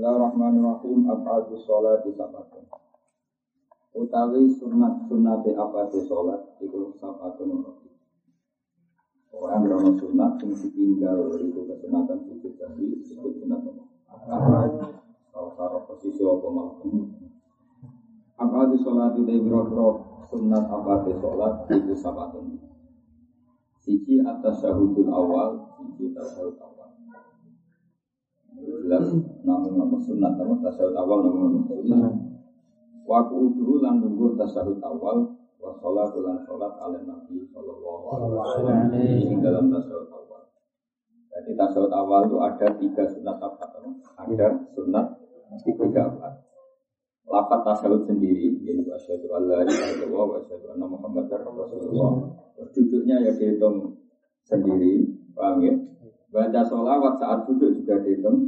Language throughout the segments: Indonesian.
Bismillahirrahmanirrahim. Abadu sholat di sabatun. Utawi sunat sunat abadu sholat itu sabatun. Orang yang sunat yang ditinggal itu kesunatan sujud tadi disebut sunat apa? Kalau posisi apa maupun. Abadu sholat itu biro sunat abadu sholat itu sabatun. Siji atas syahudul awal, siji tasawuf awal jelas namun nama sunat nama tasawuf awal namun nama sunat Waku udhu lan nunggu tasawuf awal wa sholat lan sholat ala nabi sallallahu alaihi wasallam ini dalam tasawuf awal. Jadi tasawuf awal itu ada tiga sunat apa? Ada sunat tiga apa? Lapat tasawuf sendiri, yaitu asyhadu alla ilaha illallah wa asyhadu anna muhammadar rasulullah. Duduknya ya dihitung sendiri, paham ya? Baca sholawat saat duduk juga dihitung.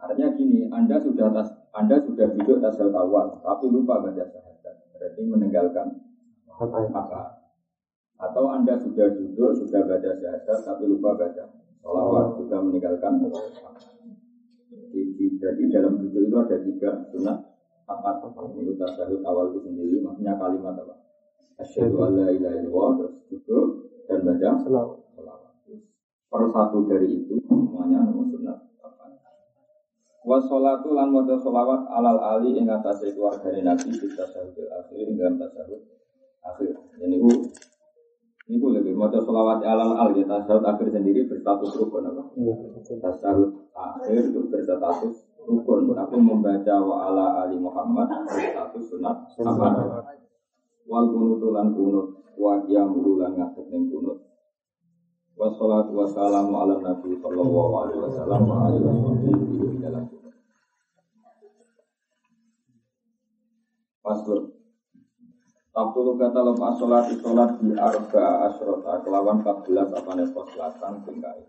Artinya gini, Anda sudah tas, Anda sudah duduk tasawuf awal, tapi lupa baca syahadat. Berarti meninggalkan apa? Atau Anda sudah duduk, sudah baca syahadat, tapi lupa baca sholawat, juga meninggalkan Jadi dalam duduk itu ada tiga sunat apa? Ini tasawuf awal itu sendiri, maksudnya kalimat apa? Asyhadu an la ilaha illallah terus duduk dan baca sholawat per satu dari itu semuanya nama sunat Wasolatu lan moda solawat alal ali ing atas keluarga nabi kita sahudil akhir ing dalam tasawuf akhir. Ini u ini u lebih moda solawat alal ali tasawuf akhir sendiri berstatus rukun apa? Iya, tasawuf akhir itu berstatus rukun. Tapi membaca wa ala ali Muhammad berstatus sunat apa? Wal kunutulan kunut wa kiamulan ngadep ning kunut Wassalatu wassalamu ala nabi sallallahu alaihi wasallam wa alihi wasallam Pasur Tabtul kata lepas sholat sholat di arba asrota kelawan 14 apa nepos selatan tingkai.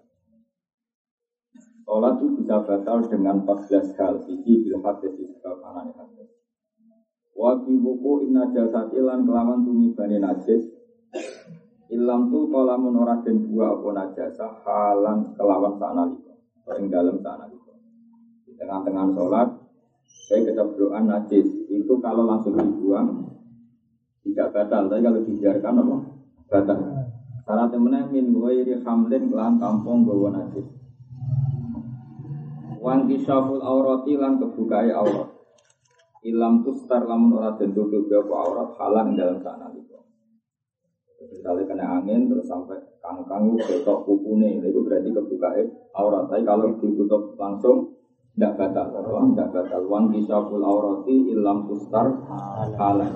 Sholat itu bisa batal dengan 14 hal. Siji bil hadis di sebab anane hadis. Wa buku inna jasatilan kelawan tumi bani najis Ilam tu kalau ora den dua apa najasa halan kelawan sanalika. Ing dalam sanalika. Di tengah-tengah sholat, saya keceblokan najis itu kalau langsung dibuang tidak batal, tapi kalau dibiarkan apa? Batal. Syarat temennya min wairi hamlin kelan kampung bawa najis. Wan kisaful aurati lan kebukai aurat. Ilam tustar lamun ora den tutup apa aurat halan dalam sanalika. Misalnya kena angin terus sampai kangkang betok kupune, itu berarti kebuka aurat. Tapi kalau ditutup langsung tidak batal, tidak batal. Wan kisaful aurati ilam kustar halan.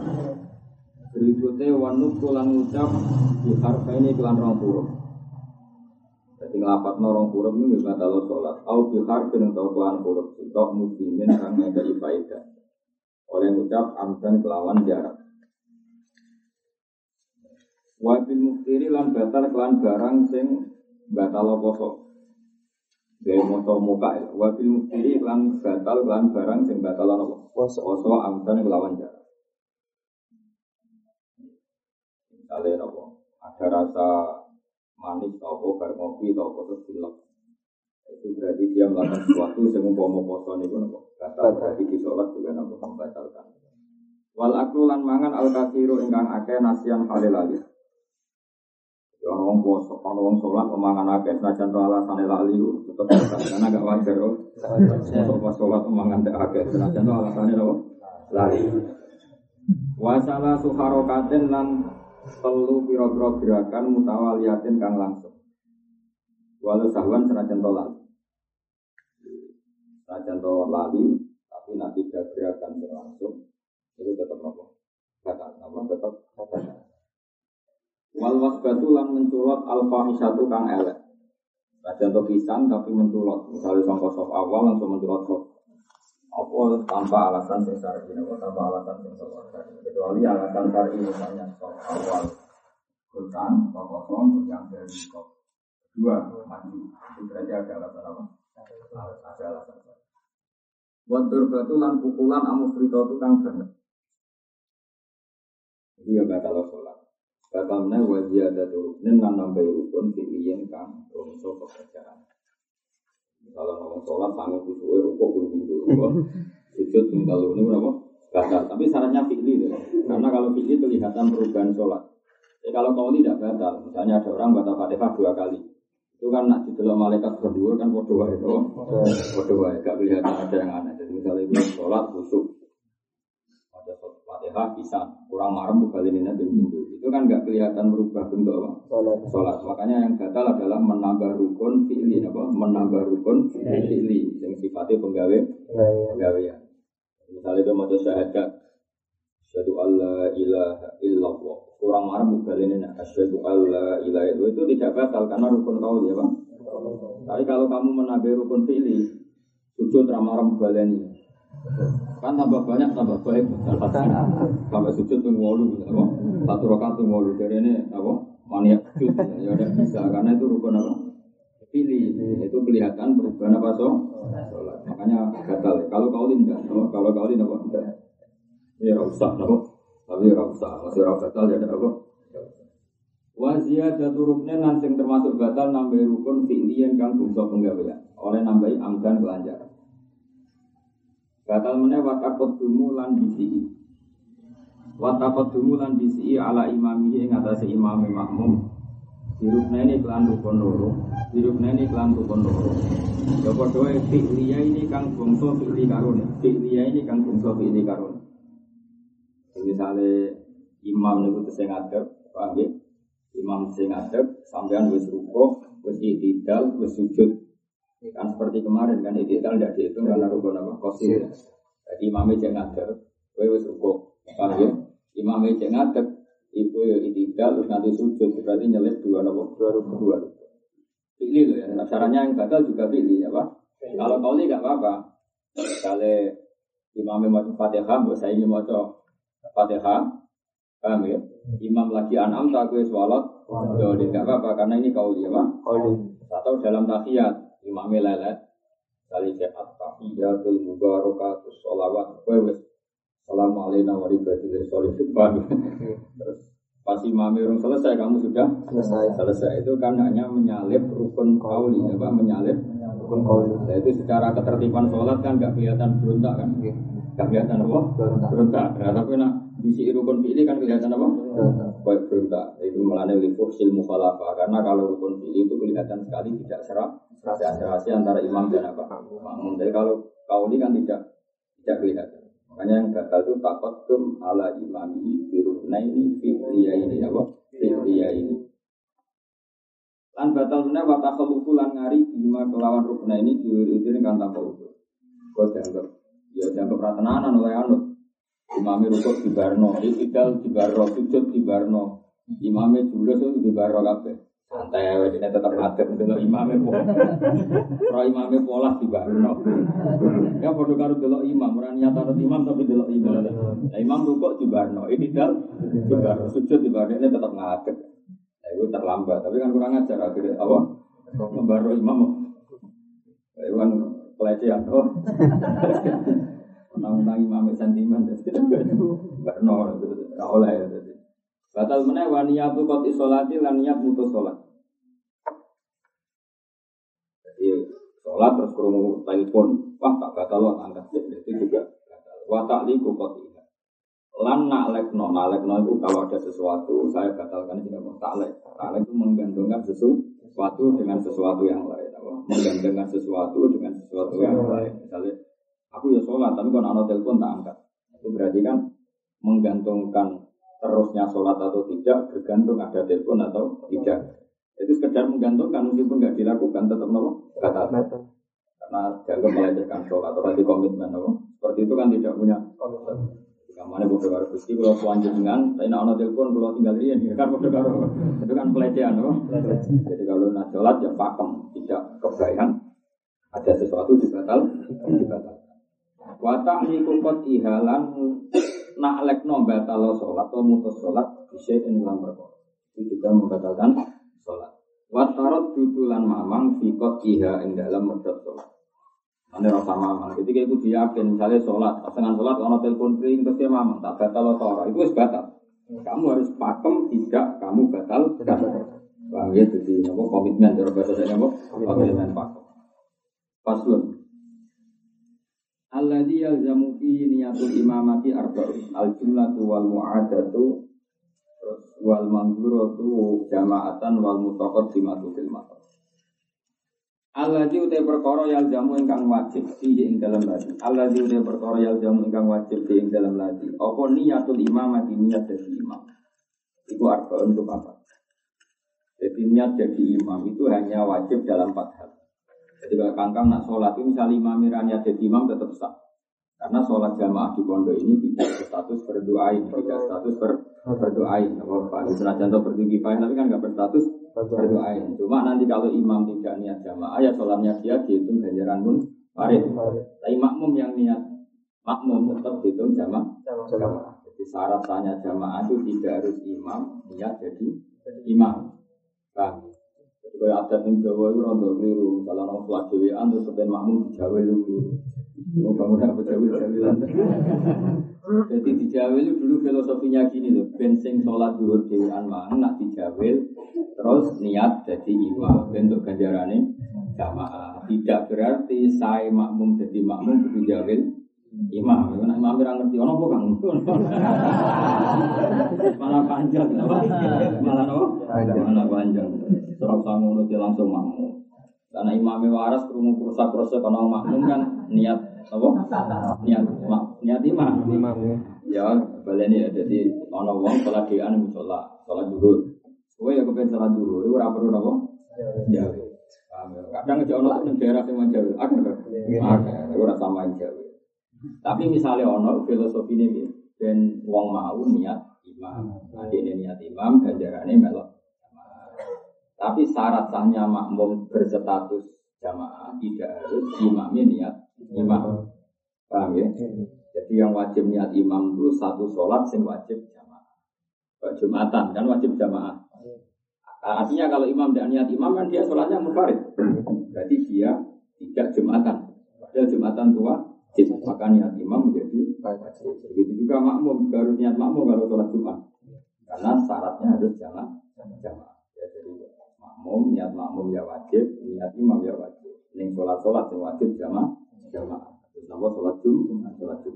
Berikutnya wanu pulang ucap di harfa ini kelan rong huruf. Jadi ngelapat norong huruf ini batal sholat. Au di harfa yang tahu kelan huruf. Sitok muslimin kang ada ibadah. Oleh ucap amdan kelawan jarak. Wabil muftiri lan batal kelan barang sing batal poso. Dari moto muka ya. Wabil muftiri lan batal kelan barang sing batal apa? Poso. Poso amdan kelawan jarak. Misalnya apa? Ada rasa manis atau apa, bar ngopi atau apa terus silap. Itu berarti dia melakukan sesuatu yang umpama poso itu apa? Batal berarti di sholat juga apa membatalkan. Wal aklu lan mangan al kafiru ingkang akeh nasian halilali. Ya orang poso, orang wong sholat, pemangan akeh, senajan to alasan lali, tetap karena agak wajar kok. Untuk pas sholat pemangan teh akeh, senajan to alasannya apa? Lali. Wasala suharokatin lan telu piro-piro gerakan mutawaliatin kang langsung. Walau sahwan senajan to lali. Senajan to lali, tapi nanti gerakan yang langsung, itu tetap apa? Kata, apa? Tetap kata. Wal wasbatu lan menculot al fahisatu kang elek. Nah, contoh pisang tapi menculot. Misalnya sangka sop awal langsung menculot sop. Apa tanpa alasan sing syar'i, apa tanpa alasan sing syar'i. Kecuali alasan syar'i misalnya sop awal sultan, sop kosong, yang dari sop kedua maju. Itu berarti ada alasan apa? Ada alasan. Wadur batu lan pukulan amu frito itu kang banget. Iya batal sholat. Katamna wajah ada rukun nan nambah rukun filiyen kang rongso pekerjaan. Kalau ngomong sholat sanggup disuwe rukuk pun pintu. Sujud ping telu ini apa? Batal. Tapi syaratnya fikli Karena kalau fikli kelihatan perubahan sholat. Jadi kalau kau tidak batal, misalnya ada orang batal fatihah dua kali, itu kan nak didelok malaikat berdua kan bodoh itu, bodoh wae, gak kelihatan ada yang aneh. Jadi misalnya ibu sholat khusyuk, ada fatihah bisa kurang marem ini minggu, itu kan gak kelihatan berubah bentuk apa? Sholat. Makanya yang gatal adalah menambah rukun fi'li, apa? Menambah rukun fi'li, yang sifatnya penggawe, penggawe ya. Misalnya itu mau syahadat, Asyhadu alla ilaha illallah. Kurang marah bukan ini asyhadu alla ilaha illallah itu tidak batal karena rukun kau ya Pak. Tapi kalau kamu menambah rukun fi'li, sujud ramah baleni. Kan tambah banyak tambah baik. Tambah sujud tuh wolu apa? Satu rakaat tuh wolu dari ini apa? Maniak sujud ya udah bisa karena itu rukun apa? Pilih itu kelihatan perubahan apa so? Makanya gatal. Kalau kau tidak, kalau kau tidak apa? Ya usah napa? Tapi ora usah, masih ora batal ya apa? Wazia jatuh ruknya nanti termasuk batal nambah rukun fi'liyan kang bungso penggawean oleh nambahi amdan kelanjaran. Batal meneh watakot dumu lan bisi. Watakot dumu lan bisi ala imamihi ing atase imam makmum. Dirukna ini kelan rukun loro, dirukna ini kelan rukun loro. Ya padha fi'liya ini kang bungso fi'li karun, fi'liya ini kang bungso fi'li karun. Misalnya imam itu sing ngadep, paham? Imam sing ngadep, sampean wis ruko, wis itidal, wis sujud. Kan seperti kemarin kan itidal tidak dihitung karena rukun apa? Kosir. Jadi imamnya jangan ngadep, kowe wis ruko, paham ya? Imamnya jangan ibu ya itidal, terus nanti sujud, berarti nyelip dua nopo, dua rukun, dua rukun. Pilih loh ya, nah, caranya yang batal juga pilih ya Pak. Kalau kau ini gak apa-apa. Kalau imamnya mau fatihah, buat saya ini mau Fatihah, paham ya? Imam lagi anam tak gue sholat, jadi nggak apa-apa karena ini kau dia mah. Atau dalam tahiyat, imamnya lelet, kali sehat tahiyatul mubarakatus sholawat, gue wes Assalamualaikum warahmatullahi wabarakatuh. Terus pas imamnya orang selesai, kamu sudah selesai. Selesai itu kan hanya menyalip rukun kauli, apa menyalip rukun kauli. Nah, itu secara ketertiban sholat kan nggak kelihatan berontak kan? Kelihatan apa? Berontak. Nah, tapi nak di rukun fi'li kan kelihatan apa? Baik berontak. Itu melane lifuh sil mukhalafah. Karena kalau rukun fi'li itu kelihatan sekali tidak serap rahasia antara imam dan apa? Makmum. Jadi kalau kau ini kan tidak tidak kelihatan. Makanya yang gagal itu takut kum ala imami biruna ini fi'liya ini apa? Fi'liya ini. Lan batal mana wata kelupu lan ngari bima kelawan rukuna ini diwiri-wiri kan tanpa utuh. Kau dianggap Ya jangan kepratenanan oleh anut. Imami rukuk di Barno, Iqbal di Barno, sujud di Barno. Imami julus itu di Barno kafe. Santai ya, ini tetap ngatur dulu imamnya pola. Kalau imamnya pola di Barno. Ya bodoh karo dulu imam, orang nyata imam tapi dulu imam. Nah, imam rukuk di Barno, Iqbal di Barno, sujud di Barno ini tetap ngatur. Nah, itu terlambat, tapi kan kurang ajar akhirnya apa? Membaru imam. Itu kan pelecehan oh menang-menang imam sentimen nol gak oleh batal mana waniyatu kot isolati lan niat mutus sholat jadi sholat terus kurung telepon wah tak batal lo angkat itu juga batal. Watak liku kot lan naklek no naklek no itu kalau ada sesuatu saya batalkan tidak mau. Taklek taklek itu menggantungkan sesuatu dengan sesuatu yang lain menggantungkan sesuatu dengan sesuatu yang lain. Misalnya, aku ya sholat, tapi kalau anak telepon tak angkat. Itu berarti kan menggantungkan terusnya sholat atau tidak bergantung ada telepon atau tidak. Itu sekedar menggantungkan meskipun nggak dilakukan tetap nopo kata karena dianggap melecehkan sholat atau di komitmen nopo. Seperti itu kan tidak punya komitmen. Kamane bodoh karo Gusti kalau selanjutnya, tapi nak ono telepon kalau tinggal dia ya kan bodoh karo. Itu kan pelecehan, no? Jadi kalau nak sholat ya pakem, tidak kebayang ada sesuatu dibatal, dibatal. Watak niku kot ihalan nak lek no batal sholat atau mutus sholat bisa ini dalam perkara. Itu juga membatalkan sholat. Watarot dudulan mamang fikot iha ing dalam medot sholat. Ane rasa mamang. Ketika itu diyakin, misalnya sholat, setengah sholat, kalau telepon ring, terus dia mamang, tak batal atau orang, itu harus batal. Kamu harus pakem, tidak kamu batal, batal. Bang ya, jadi nopo komitmen, cara bahasa saya nopo komitmen pakem. Paslon. Al Alladzi yalzamu fi niyatul imamati arba'un al-jumlatu wal mu'adatu wal manzuratu jama'atan wal mutaqaddimatu fil matar. Alladzi utai perkara yang jamu ingkang wajib fihi ing dalam lati. Alladzi utai perkara yang jamu ingkang wajib fihi ing dalam lati. Apa niatul imamati niat jadi imam. Iku arba'un untuk apa? Jadi niat jadi imam itu hanya wajib dalam empat hal. Jadi kalau kangkang nak sholat itu misalnya imam niat jadi imam tetap sah. Karena sholat jamaah di pondok ini tidak berstatus berdoain, tidak status ber, berdoain. Apa Pak? Senajan contoh berdua tapi kan nggak berstatus berdoain. Cuma nanti kalau imam tidak niat jamaah ya sholatnya dia dihitung ganjaran pun farid. Tapi makmum yang niat makmum tetap dihitung jamaah. Jamaah. Jadi syarat sahnya jamaah itu tidak harus imam niat jadi imam. Bang. Jadi kalau ada yang Jawa itu rontok keliru. Misalnya orang sholat dewean terus sebenarnya makmum di Jawa itu Mau kamu nak berjawil jawilan. Jadi di Jawil dulu filosofinya gini loh, bensin sholat duhur dewan mang nak dijawil, terus niat jadi imam bentuk ganjarannya jamaah. Tidak berarti saya makmum jadi makmum itu jawil imam. Nah, imam bilang ngerti, ono apa kang? Malah panjang, malah apa? Malah panjang. Serap sangono langsung makmum. Karena imamnya waras kerungu kursa karena makmum kan niat apa? Niat niat imam. Imam ya. Ya, ini jadi ono wong sholat di anu sholat sholat duhur. Kowe ya kepen sholat duhur, itu ora perlu apa? Ya. Kadang aja ono ning daerah sing Jawa, ada kan? Ada, ora sama Jawa. Tapi misalnya ono filosofi ini ben wong mau niat imam. Ini niat imam ganjarannya melok tapi syarat sahnya makmum berstatus jamaah tidak harus imamnya niat imam. Paham ya? Jadi yang wajib niat imam itu satu sholat yang wajib jamaah. Jumatan kan wajib jamaah. Artinya kalau imam tidak niat imam kan dia sholatnya munfarid. Berarti dia tidak jumatan. Padahal jumatan tua maka niat imam menjadi wajib. Begitu juga makmum juga harus niat makmum kalau sholat jumat. Karena syaratnya harus jamaah. jamaah makmum, niat makmum ya wajib, niat imam ya wajib. Ning sholat sholat yang wajib jamaah, jamaah. Terus nama sholat jum, sholat jum.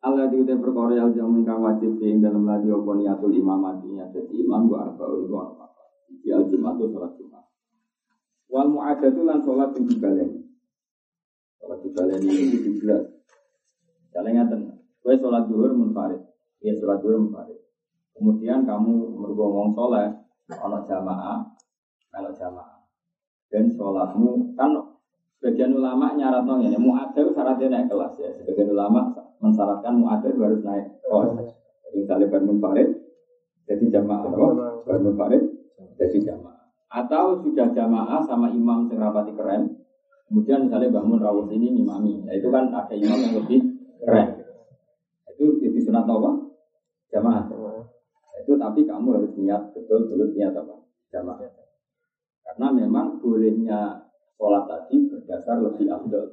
Allah di utai perkara yang jamu kang wajib sing dalam lagi opo niatul imamatinya jadi imam gua arba uli gua apa di al jumat sholat jumat. Wal mu'adatu lan sholat yang dibaleni. Sholat dibaleni itu dibelas. Jalan ngaten, kue sholat duhur munfarid, ya sholat duhur munfarid. Kemudian kamu mergomong sholat, ono jamaah, kalau jamaah. Dan sholatmu kan sebagian ulama nyarat nong ini muadil syaratnya naik kelas ya. Sebagian ulama mensyaratkan muadil harus naik kelas. Jadi misalnya bangun farid jadi jamaah, bangun farid jadi jamaah. Atau sudah jamaah sama imam serapati keren, kemudian misalnya bangun rawuh ini imami, nah, itu kan ada imam yang lebih keren. Itu jadi sunat apa? Jamaah. Itu tapi kamu harus niat betul-betul niat apa? Jamaah. Karena memang bolehnya sholat tadi berdasar lebih afdol.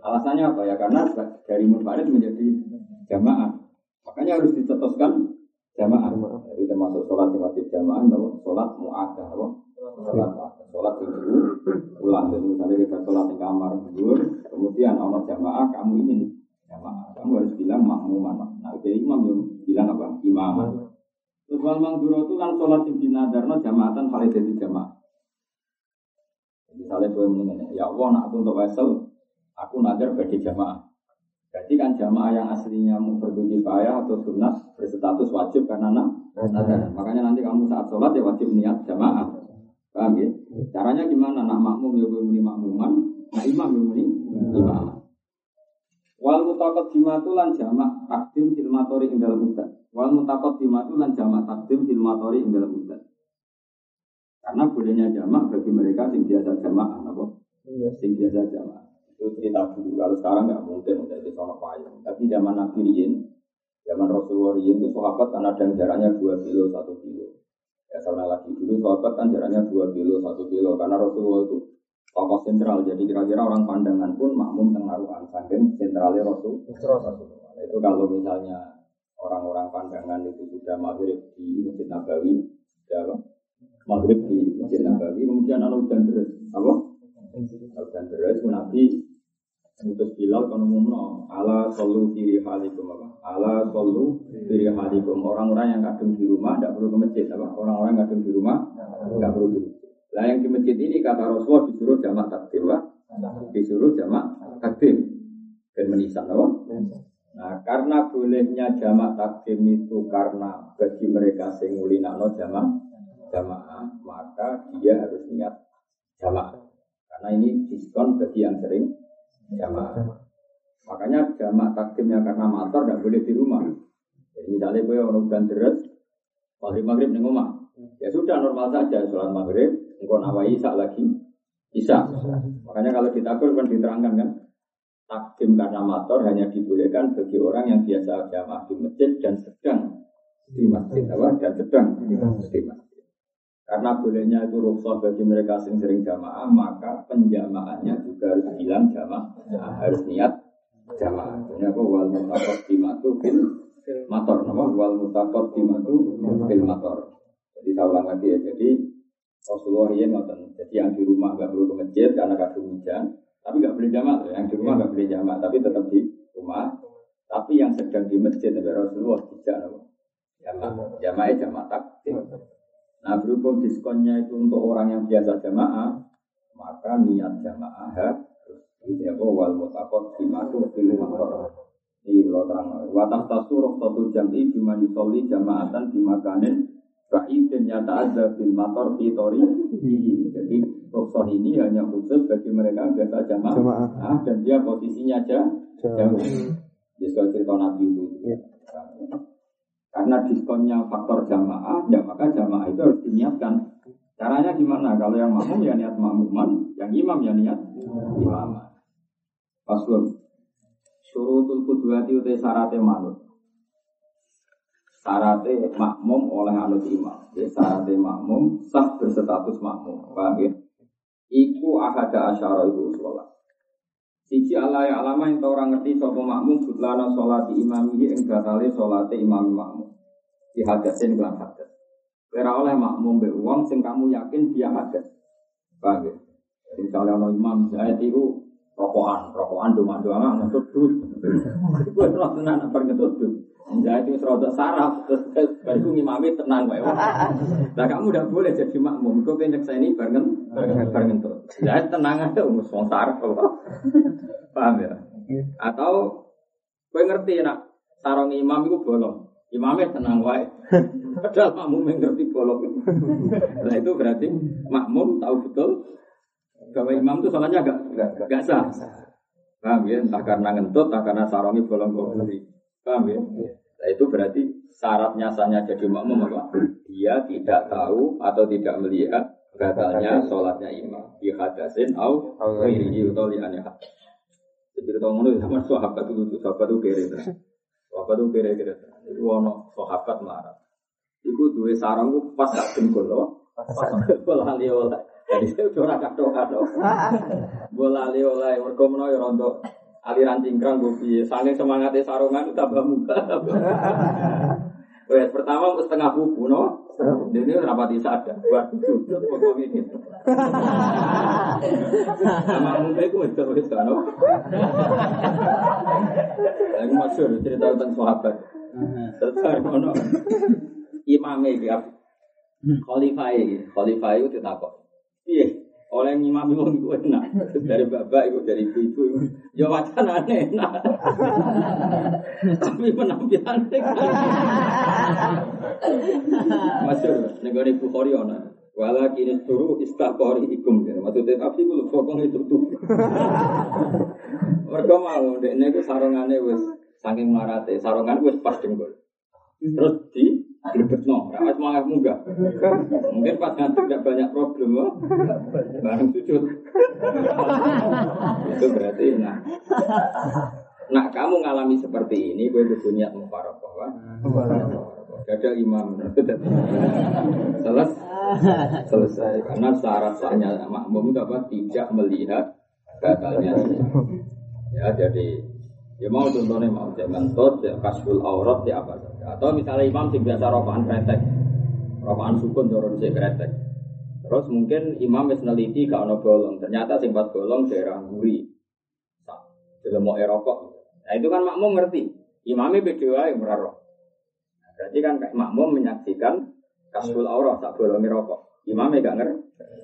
Alasannya apa ya? Karena dari munfarid menjadi jamaah. Makanya harus dicetuskan jamaah. Jadi termasuk sholat yang wajib jamaah, bahwa sholat mu'adah, bahwa sholat sholat itu ulang. Jadi misalnya kita sholat di kamar tidur, kemudian Allah jamaah, kamu ingin jamaah. Kamu harus bilang makmuman. Nah itu imam yang bilang apa? Imam. Terus wal mangduro itu kan sholat yang dinadarno jamaatan validasi jamaah. Misalnya gue mengingat, ya Allah, nak aku untuk wesel, aku nazar bagi jamaah. Jadi kan jamaah yang aslinya mau payah atau sunat berstatus wajib karena nazar. Makanya nanti kamu saat sholat ya wajib niat jamaah. Paham ya? Caranya gimana? Nak makmum ya gue muni makmuman, nak imam ya muni imam. Wal mutakot dimatulan jamak takdim filmatori ing dalam mudat. Wal mutakot dimatulan jamak takdim filmatori ing dalam mudat. Karena bolehnya jamak bagi mereka sing biasa jamak, apa? Iya. Sing biasa jamak. Itu cerita dulu. Kalau sekarang nggak mungkin udah di sana payung. Tapi zaman Nabi Rien, zaman Rasulullah Rien itu sahabat kan ada jaraknya 2 kilo, 1 kilo. Ya sama lagi dulu sahabat kan jaraknya 2 kilo, 1 kilo. Karena Rasulullah itu tokoh sentral. Jadi kira-kira orang pandangan pun makmum tengaruhan. Saking sentralnya Rasul. Rasulullah. Itu kalau misalnya orang-orang pandangan itu sudah maghrib di Masjid Nabawi, ya, maghrib di Masjid Nabawi, kemudian ada hujan deras, apa? Hujan deras, Nabi Mutus Bilal kan umumno ala solu diri halikum apa? Ala solu diri halikum orang-orang yang kadung di rumah tidak perlu ke masjid apa? Orang-orang yang kadung di rumah nggak perlu di masjid. Lah yang di masjid ini kata Rasulullah disuruh jamak takdim apa? Disuruh jamak takdim dan menisan apa? Nah karena bolehnya jamak takdim itu karena bagi mereka sing mulinakno jamak jamaah maka dia harus niat jamak karena ini diskon bagi yang sering jamaah. Makanya jamak takdimnya karena motor tidak boleh di rumah. Jadi misalnya gue orang udan deres, maghrib maghrib di rumah, ya sudah normal saja sholat maghrib, engkau nawai isak lagi, isak. Makanya kalau ditakul kan diterangkan kan, takdim karena motor hanya dibolehkan bagi orang yang biasa jamaah di masjid dan sedang di masjid, apa? Dan sedang di masjid. Karena bolehnya itu rukhsah bagi mereka yang sering jamaah, maka penjamaahnya juga harus bilang jamaah, nah, harus niat jamaah. Ini apa? Wal mutakot dimatu fil mator, nama wal mutakot dimatu fil mator. Jadi saya ulang lagi ya. Jadi Rasulullah ini ngoten. Jadi yang di rumah nggak perlu ke masjid karena kadung hujan, tapi nggak boleh jamaah. Yang di rumah nggak boleh jamaah, tapi tetap di rumah. Tapi yang sedang di masjid, Nabi Rasulullah tidak jamaah, jamaah jamaah takdim. Nah berhubung diskonnya itu untuk orang yang biasa jamaah, maka niat jamaah harus ini apa wal mutakot dimatu pilih motor. Ini kalau terang. Watah tasur satu jam'i bima yusoli jamaatan bimakanin Ba'idin nyata ada bil motor fitori Jadi rukhsah ini hanya khusus bagi mereka biasa jamaah, jamaah. dan dia posisinya aja jauh. Jadi cerita Nabi itu. Karena diskonnya faktor jamaah, ya maka jamaah itu harus diniatkan. Caranya gimana? Kalau yang makmum ya niat makmuman, yang imam ya niat imam. Paslon. Surutul kuduati utai sarate manut. Sarate makmum oleh anut imam. Ya, sarate makmum sah berstatus makmum. Paham ya? Iku ahada asyara itu sholat. Siji Allah ya alama yang orang ngerti sopo makmum butlana sholat imam ini ing batale sholat imam makmum. Di hadasin kelan hadas. Kira oleh makmum be uang sing kamu yakin dia hadas. Paham ya? Misalnya ono imam Zaid itu rokokan, rokokan doma-doma ngetut dus. Gue terus tenan apa ngetut dus. Zaid itu serodok saraf, terus baru ngimami tenang kok. Nah kamu udah boleh jadi makmum. Kau pengen ini bareng bareng tuh. Zaid tenang aja, umus wong saraf. Paham ya? Atau gue ngerti nak sarong imam itu bolong. Imamnya tenang wae. Padahal makmum yang ngerti bolong. Nah itu berarti makmum tahu betul bahwa imam itu soalnya agak gak, gak sah. Paham ya? Entah karena ngentut, entah karena sarongnya bolong bolong. Paham ya? Nah itu berarti syaratnya sahnya jadi makmum apa? Dia tidak tahu atau tidak melihat gatalnya sholatnya imam. Di hadasin au ghairihi atau li aneh. Jadi kita ngomong sama sahabat itu, sahabat itu kere. Sahabat itu kere kere. Itu ono sahabat marah. Iku duwe sarang pas gak jengkol. Pas bola li oleh. Jadi saya udah ora kado kado. Bola li oleh menawa ya rondo aliran cingkrang gue piye. Saking semangatnya sarungan tambah muka. Wes pertama setengah buku no. Ini rapati sadar. Buat sujud pokok ini. Sama mungkin itu itu itu no. Lagi masyur cerita tentang sahabat. Terus ono imamnya dia khalifah khalifah itu ditakok. Oleh imam itu itu enak. Dari bapak itu dari ibu ibu ya wacana enak. Tapi penampilannya masyur negara ona wala kini turu istakori ikum. Maksudnya tapi gue pokong itu tuh mereka mau dek ini sarungannya wes saking marate sarungan wes pas jenggol terus di Gelebet no, rawat semangat munggah. Mungkin pas nanti tidak banyak problem loh. Bareng sujud. Itu berarti nah. Nah kamu ngalami seperti ini, gue butuh niat mufarokoh kan? Ada imam, selesai, selesai. Karena syarat sahnya makmum apa? Tidak melihat gatalnya. Ya jadi Ya mau contohnya mau cek mentut, cek kasful aurat, cek apa saja. Atau misalnya imam sih biasa rokokan kretek, rokokan sukun dorong si kretek. Terus mungkin imam wis neliti gak ono bolong. Ternyata sing pas bolong daerah guri. Dalam mau rokok. Nah itu kan makmum ngerti. Imamnya beda yang merarok. Nah, berarti kan makmum menyaksikan kasful aurah tak bolongi rokok. Imamnya gak ngerti.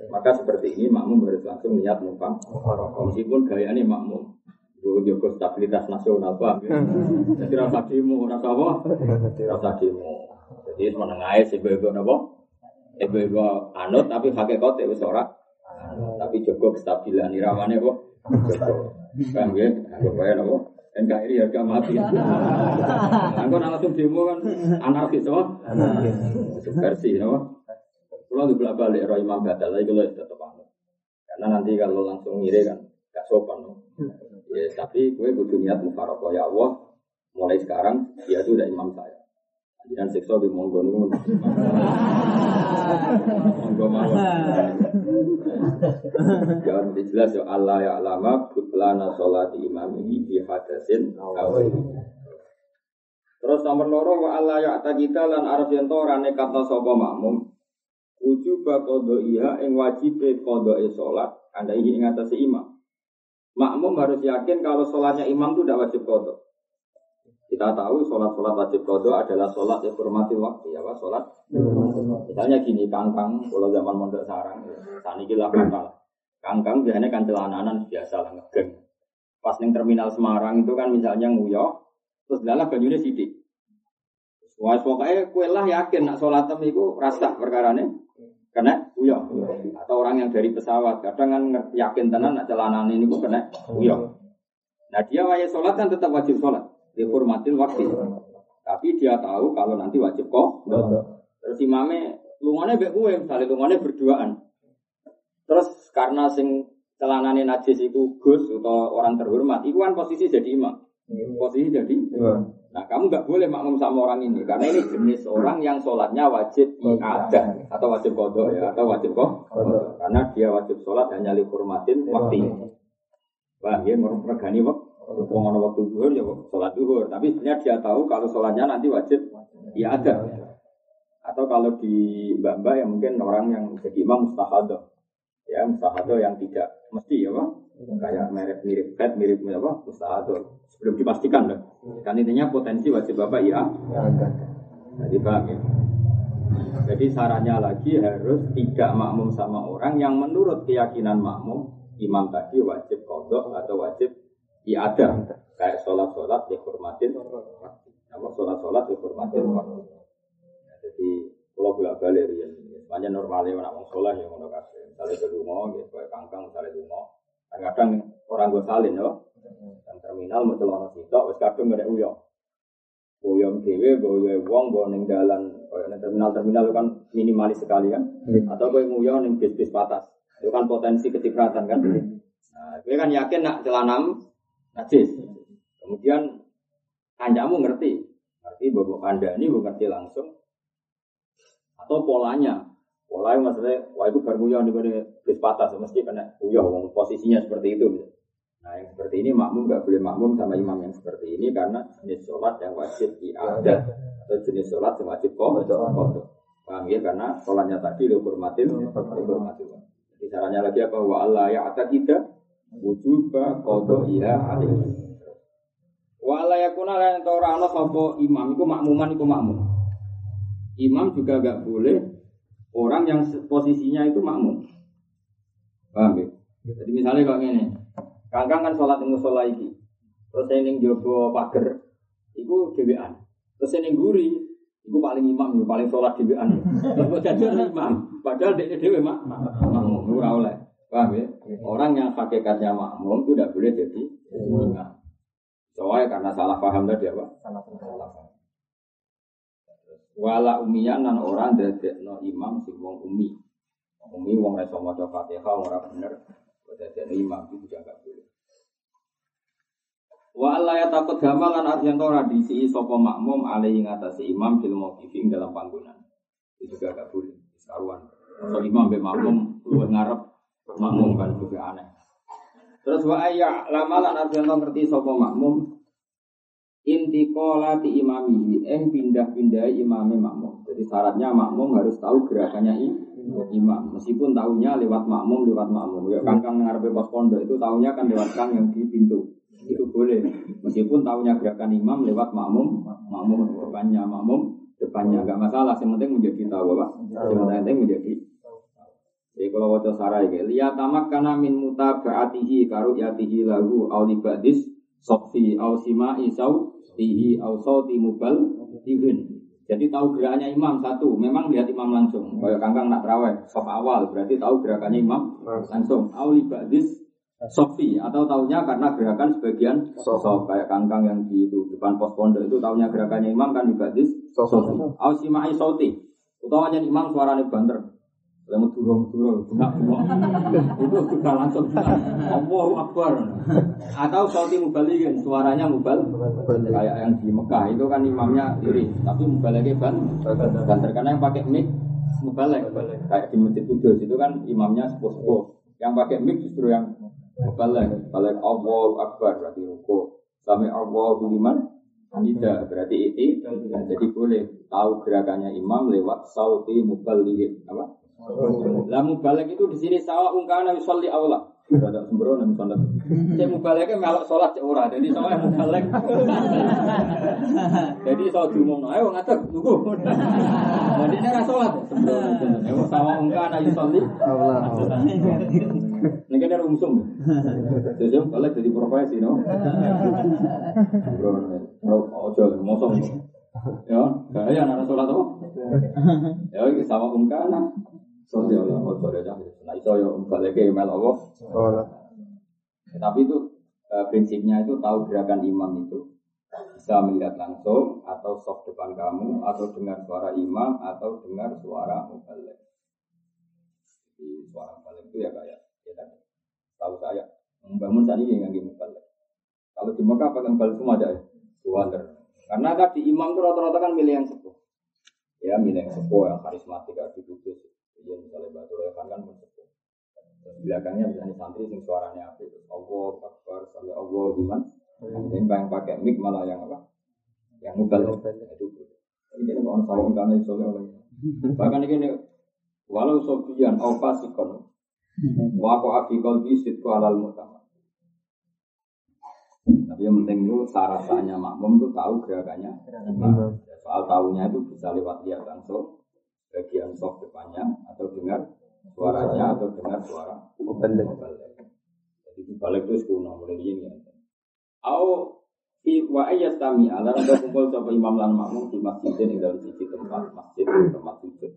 Maka seperti ini makmum harus langsung niat numpang rokok. Meskipun gayanya makmum. Gue jago stabilitas nasional pak. Jadi rasa demo, rasa apa? Rasa demo. Jadi menengah sih bego nopo. Bego anut tapi kote wis ora. Tapi jago kestabilan iramane kok. Jago. Kan ya, anggap aja nopo. NKRI harga mati. Aku langsung demo kan anarkis apa? Versi nopo. Kalau di belakang balik roh imam batal, lagi kalau tetap anut. Karena nanti kalau langsung ngiri kan gak sopan. No? Ya, tapi gue butuh niat mufarokoh ya Allah. Mulai sekarang dia itu udah imam saya. Jangan siksa di monggo nih Monggo mawon. Jangan jelas ya Allah ya alama butlana sholat imam ini bi hadasin Terus nomor loro wa Allah ya kita lan arif yen rane kata sapa makmum wujub kodo iya ing wajib kodo e sholat anda ingin ingatasi imam makmum harus yakin kalau sholatnya imam itu tidak wajib kodo kita tahu sholat-sholat wajib kodo adalah sholat yang hormati waktu ya pak sholat. Misalnya gini kangkang kalau zaman mondok sarang saat ini lah kangkang. Kangkang biasanya kan celananan biasa lah ngegeng. Pas neng terminal Semarang itu kan misalnya nguyok terus dalam bajunya sidik Wah, pokoknya kue lah yakin nak sholat tem itu rasa perkara nih kena? Uyah atau orang yang dari pesawat. Kadang kan yakin tenan nak celana ini kok kena uyah nah dia wajib sholat kan tetap wajib sholat. Dihormatin waktu. Tapi dia tahu kalau nanti wajib kok. Terus imamnya lumane bek kue misalnya lumane berduaan. Terus karena sing celana ini najis itu gus atau orang terhormat itu kan posisi jadi imam posisi jadi. Nah, kamu nggak boleh makmum sama orang ini karena ini jenis orang yang sholatnya wajib ada atau wajib kodok ya atau wajib kok karena dia wajib sholat hanya dihormatin waktu. Wah, dia meregani waktu. Wong waktu duhur ya sholat duhur, tapi sebenarnya dia tahu kalau sholatnya nanti wajib. Ya ada. Atau kalau di mbak-mbak yang mungkin orang yang jadi imam mustahadah, ya mustahadah yang tidak. Mesti ya pak, kayak mirip mirip bed mirip apa? Mustahadah belum dipastikan loh. Kan intinya potensi wajib bapak ya. Jadi paham ya. Jadi sarannya lagi harus tidak makmum sama orang yang menurut keyakinan makmum imam tadi wajib kodok atau wajib iada kayak sholat sholat dihormatin. Apa sholat sholat dihormatin. Waktu. Ya, jadi kalau bolak balik ya, semuanya normalnya orang sholat ya mau kasih misalnya rumah gitu kayak kangkang misalnya rumah kadang orang gue salin loh dan terminal mau celana sitok wis kadung gak uyo. Boyong dhewe, boyo wong, boyo ning dalan, koyo ning terminal-terminal kan minimalis sekali kan. Hmm. Atau koyo nguyo ning bis-bis patas. Itu kan potensi kecipratan kan. Hmm. Nah, gue kan yakin nak celanam najis. Kemudian kancamu ngerti, ngerti bahwa anda ini bukan ngerti langsung atau polanya. Polanya maksudnya, wah itu baru nguyo nih bis patas, mesti kena nguyo, posisinya seperti itu. Nah yang seperti ini makmum nggak boleh makmum sama imam yang seperti ini karena jenis sholat yang wajib ada atau jenis sholat yang wajib kok Paham ya karena sholatnya tadi dihormatin, dihormatin. Jadi caranya lagi apa? Wa Allah ya ada kita wujuba kodo iya alim. Wa Allah ya kuna lain tau rano sopo imam, itu makmuman itu makmum. Imam juga gak boleh orang yang posisinya itu makmum. Paham ya? Jadi misalnya kalau ini, Kangkang kan sholat yang musola iki. Terus saya jogo pager, iku dewean. Terus saya guri, iku paling imam, iku paling sholat dewean. Terus jadi imam, padahal dia dewe mak, makmum, ora oleh. Paham ya? Orang yang hakikatnya makmum itu tidak boleh jadi imam. Soalnya karena salah paham tadi apa? Salah paham. Wala umiyan nan orang no imam sing wong umi. Umi wong reso maca Fatihah ora bener. Jadi imam itu juga nggak boleh. Wa Allah ya takut gamalan artian tora diisi sopo makmum alaihi ngatasi imam fil mauqifin dalam panggungan. Itu juga gak boleh. Saruan. So imam be makmum lu ngarep makmum kan juga aneh. Terus wa ayya lamalan artian ngerti sopo makmum intiqola ti imamihi eng pindah-pindah imame makmum. Jadi syaratnya makmum harus tahu gerakannya imam. Meskipun tahunya lewat makmum, lewat makmum. Ya kangkang ngarepe pos pondok itu tahunya kan lewat kang yang di pintu. itu boleh. Meskipun tahunya gerakan imam lewat makmum, makmum depannya, makmum depannya nggak masalah. Yang penting menjadi tahu apa? Yang penting menjadi. Jadi kalau wajah sarai lihat tamak karena min muta beratihi karu yatihi lagu aulibadis sofi au sima isau tihi au sauti mubal ihun. Jadi tahu gerakannya imam satu, memang lihat imam langsung. Kayak kangkang nak terawih, sof awal berarti tahu gerakannya imam langsung. Aulibadis Sofi atau tahunya karena gerakan sebagian sof kayak kangkang yang di itu, depan pos pondok itu tahunya gerakannya imam kan di badis sofi. Ausimai sauti. Utawanya imam suaranya banter. Lemu turun turun, enggak Itu sudah langsung Allahu Akbar. Atau sauti mubalikin, suaranya mubal. Kayak yang di Mekah itu kan imamnya diri, tapi mubaliknya ban banter karena yang pakai mic mubalik. Kayak di Masjid Kudus itu kan imamnya sepuh-sepuh. Yang pakai mic justru yang Balik, balik Allah Akbar berarti ruko. Sami Allah liman tidak berarti itu. Jadi boleh tahu gerakannya imam lewat sauti mubalik apa? Lah mubalik itu di sini sawa ungkana Allah. Ada sembrono nih sholat. Saya mubaliknya melok sholat cek ora. Jadi sama yang mubalik. Jadi kalau diumum, ayo ngatur tunggu. Jadi ini rasa sholat. Sembrono. Sama ungkana yusolli Allah. Ini kan ada umsum. Jadi balik jadi profesi, no. Ojo, mosong. Ya, gaya anak sholat apa? Ya, ini sama ungkana. Sorry ya. Nah, itu ya balik ke email Allah. Tapi itu prinsipnya itu tahu gerakan imam itu bisa melihat langsung atau soft depan kamu atau dengar suara imam atau dengar suara mubalik. Jadi suara mubalik itu ya kayak Ya kan? Tahu saya, membangun ini yang mubalik. Kalau di Mekah pakai balik semua aja ya, wonder. Karena tadi imam itu rata-rata kan milih yang sepuh. Ya, milih yang sepuh, yang karismatik, yang dikudus. Ya, misalnya Batu kan pun sepuh. belakangnya misalnya santri sing suaranya apa itu Allah Akbar sampai Allah gimana? Ini yang pakai mic malah yang apa? Yang mubalik itu ini kan orang sawung karena itu oleh bahkan ini walau sofian au fasikon. Wa aku afi kolbi sitku alal mutama. Tapi yang penting itu sarasanya makmum itu tahu gerakannya. Soal tahunya itu bisa lewat lihat langsung bagian soft depannya atau dengar suaranya atau dengar suara mubalik. Jadi itu balik itu sekuno mulai ini ya. Au fi wa ayyastami ala rada kumpul sapa imam lan makmum di masjid ini dalam sisi tempat masjid tempat sujud.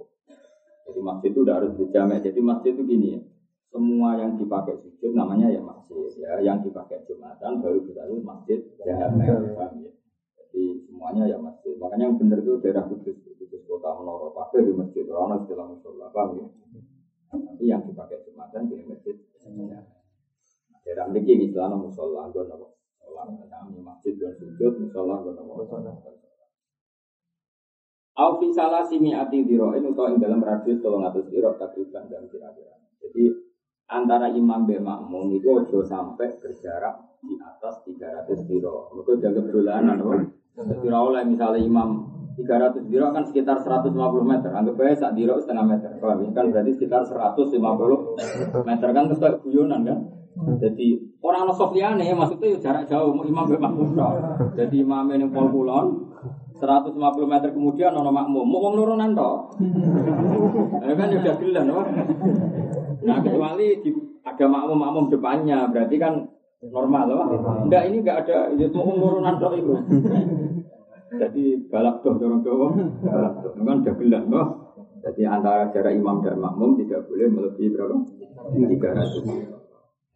Jadi masjid itu udah harus dijamak. Jadi masjid itu gini ya semua yang dipakai sujud namanya ya masjid ya yang dipakai jumatan baru kita masjid ya, ya. jadi semuanya ya masjid makanya yang benar itu daerah kudus kota menara pakai di masjid orang istilah musola paham ya? Nanti yang dipakai jumatan jadi masjid. Daerah ini istilah musola gue nopo kami masjid dan sujud musola gue nopo Alfi salah simi ati diro ini ing dalam radius tolong atus diro takriban dan kira-kira. Jadi antara imam dan makmum itu ojo sampai berjarak di atas 300 kilo. Mereka jaga berulanan, Jadi oleh misalnya imam 300 diro kan sekitar 150 meter. Anggap aja sak diro setengah meter. Kalau kan berarti sekitar 150 meter kan terus kayak guyonan kan. Jadi orang no sofiane maksudnya ya jarak jauh imam be makmum Jadi imam ini pol kulon 150 meter kemudian ono makmum mau nurunan toh. Ya kan ya udah gelan, Nah kecuali di, ada makmum-makmum depannya, berarti kan normal loh. Enggak ini enggak ada itu ya, urunan dok itu. Jadi balap doh dorong doh, balap doh kan udah gelas loh. Jadi antara jarak imam dan makmum tidak boleh melebihi berapa? Tiga ratus.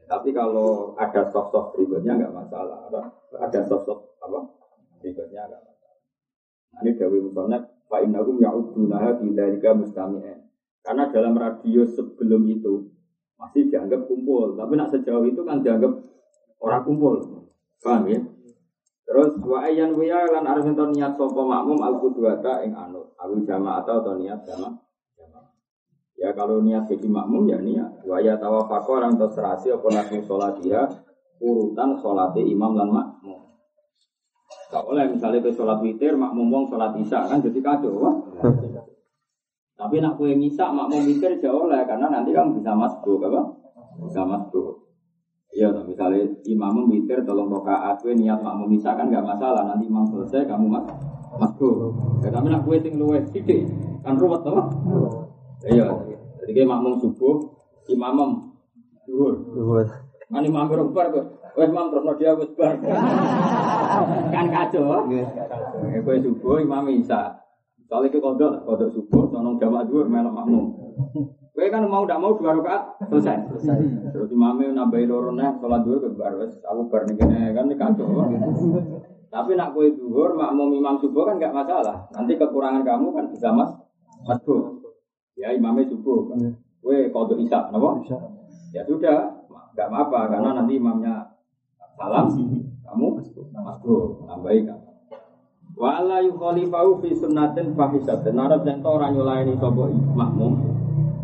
Tapi kalau ada sosok berikutnya enggak masalah. Ada, ada sosok apa? Berikutnya enggak masalah. Nah, ini Dawi Musonat, fa'innakum ya'udunaha bidalika mustami'en. Karena dalam radius sebelum itu masih dianggap kumpul, tapi nak sejauh itu kan dianggap orang kumpul. Paham ya? Terus wa ayyan wa lan arep niat sapa makmum al qudwata ing anut, awil jamaah atau niat jamaah. Ya kalau niat jadi makmum ya niat. Wa ya tawafaqa orang terserasi apa nabi sholat dia urutan sholat imam dan makmum. Gak boleh misalnya ke sholat witir, makmum wong sholat isya kan jadi kacau. Wah. Tapi nak kue ngisa mak mau mikir jauh lah karena nanti kamu bisa masuk apa? Bisa masuk. Iya, misalnya imam witir tolong rokaat, gue niat makmum bisa kan nggak masalah. Nanti imam selesai kamu mas masuk. Ya, tapi nak gue sing luwes sidik kan ruwet toh. Iya, jadi kayak makmum subuh, imam duhur. Duhur. Kan imam berubah kok. Wes imam terus dia wes bar. kan kacau. Nggih. Ya, gue subuh imam bisa. Soalnya ke kodok, kodok subuh, sonong jamaah dua melok makmum. Gue kan mau tidak mau dua rakaat selesai. Terus imamnya nambahin lorone, sholat dua ke bar, wes aku bar nih kan ini kacau. Tapi nak kue duhur, makmum imam subuh kan nggak masalah. Nanti kekurangan kamu kan bisa mas, masuk. Ya imamnya subuh. Kue kodok isak, kenapa? Bisa. Ya sudah, nggak apa-apa karena nanti imamnya salam, kamu masuk, nambahin kan. Wa la yukhalifahu fi sunnatin fahisatin. Narap yang tau ora nyulayani sapa makmum.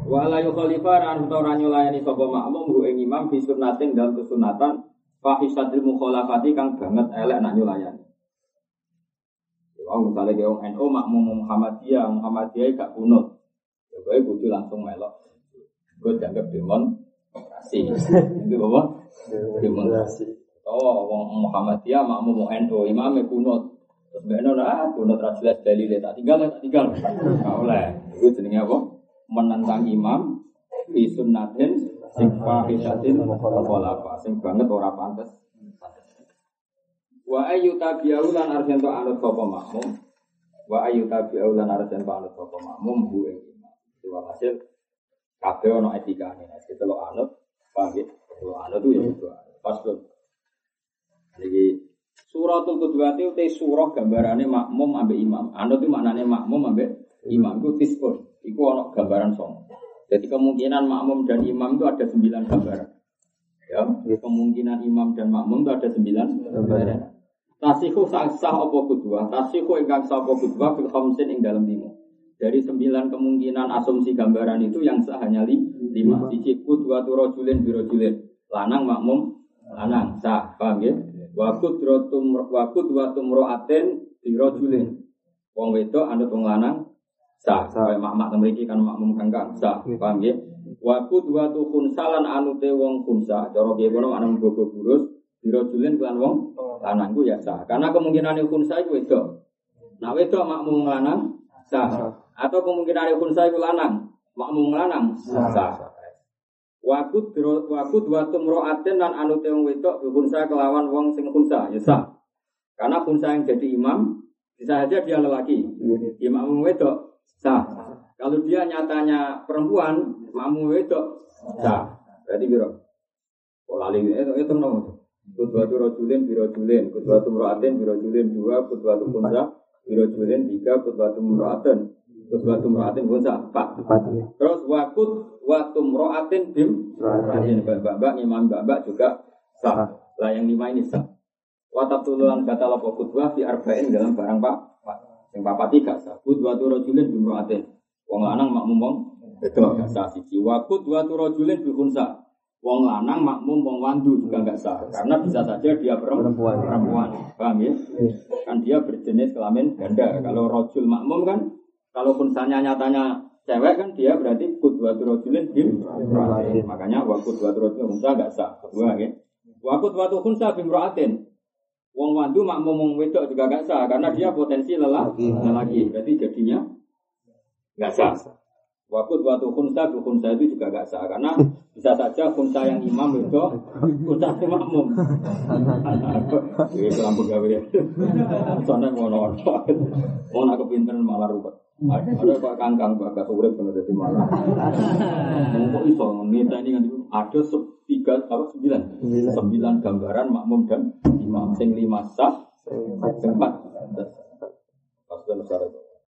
Wa la yukhalifa ran tau ora nyulayani sapa makmum hu ing imam fi sunnatin dalam kesunatan fahisatil mukhalafati kang banget elek nak nyulayani. Ya misalnya kayak orang NU makmum Muhammadiyah, Muhammadiyah gak kunut. Ya gue kudu langsung melok. Gue dianggap demon kasih. Itu apa? Demonstrasi. Oh, wong Muhammadiyah makmum NU, imamnya kunut. Terus benar ah, kunut ra jelas dalile tak tinggal tak tinggal. Gak oleh. Itu jenenge apa? Menentang imam fi sunnatin sing fahisatin apa sing banget ora pantes. Wa ayu tabi'u lan arjento anut sapa makmum. Wa ayu tabi'u lan arjento anut sapa makmum bu ing imam. Hasil kabeh ono etikane. Nek lo anut, paham ya? Lo anut ya itu. Pas lo. Jadi Suratul Qudwati itu surah gambarannya makmum ambek imam. Anut itu maknanya makmum ambek imam itu tispun. Itu ono gambaran song. Jadi kemungkinan makmum dan imam itu ada sembilan gambaran. Ya, kemungkinan imam dan makmum itu ada sembilan gambaran. Tasihu sah sah apa kedua? Tasihu ingkang sah apa kedua fil khamsin ing dalam lima. Dari sembilan kemungkinan asumsi gambaran itu yang sah hanya li, lima. Siji kudwa turojulin birojulin. Lanang makmum lanang sah, paham ya? Wakut rotum wakut watum roaten birojulin. Wong wedok anut wong lanang sah. Sah. Mak-mak memiliki kan makmum kangkang sah, paham ya? Wakut watu khunsalan anute wong khunsa. Cara piye kono ana bobo burus birojulin kelan wong lanang ku ya sah. Karena kemungkinan khunsa iku wedok. Nah wedok makmum lanang sah. Atau kemungkinan khunsa iku lanang, makmum lanang Sah. dro- wakut watum roaten dan anute wong wedok khunsa kelawan wong sing khunsa ya sah. Karena khunsa yang jadi imam bisa saja dia lelaki. Imam wedok sah. Kalau dia nyatanya perempuan, makmum wedok sah. Berarti biro. Oh lali itu itu nomor. Kudwatu rojulin biro julin, kudwatu mroatin biro julin dua, kudwatu kunsa biro julin tiga, kudwatu mroatin, kudwatu mroatin kunsa empat. Empat ya. Terus wakut waktu mroatin bim mroatin mbak-mbak imam mbak-mbak juga sah. Lah yang lima ini sah. Kata lapo kudwah fi arba'in dalam barang pak. Pak. Yang papat tiga sah. Kudwatu rojulin bim mroatin. Wong lanang makmum wong wedok gak sah siji. Wakut dua rojulin bim kunsa. Wong lanang makmum wong wandu juga nggak sah karena bisa saja dia perempuan. Perempuan. Paham ya? Kan dia berjenis kelamin ganda. Kalau rojul makmum kan, kalau kunsanya nyatanya cewek kan dia berarti kudwatu rojulin bim Imra'atin. Makanya waktu dua rojul kunsa nggak sah. Kedua ya. Waktu dua kunsa bim roatin. Wong wandu makmum wong wedok juga nggak sah karena dia potensi lelah lagi. Berarti jadinya nggak sah. Waktu waktu khunsa khunsa itu juga gak sah karena bisa saja khunsa yang imam itu khunsa yang makmum. Ini kelam pegawai. Soalnya ngono Mau nak kepinteran malah rupet. Ada Pak Kangkang, Pak Kasurip, kalau jadi malah. Kok iso, nita ini kan ada tiga, apa, sembilan. Sembilan gambaran makmum dan imam. Sing lima sah, sempat. Dan negara.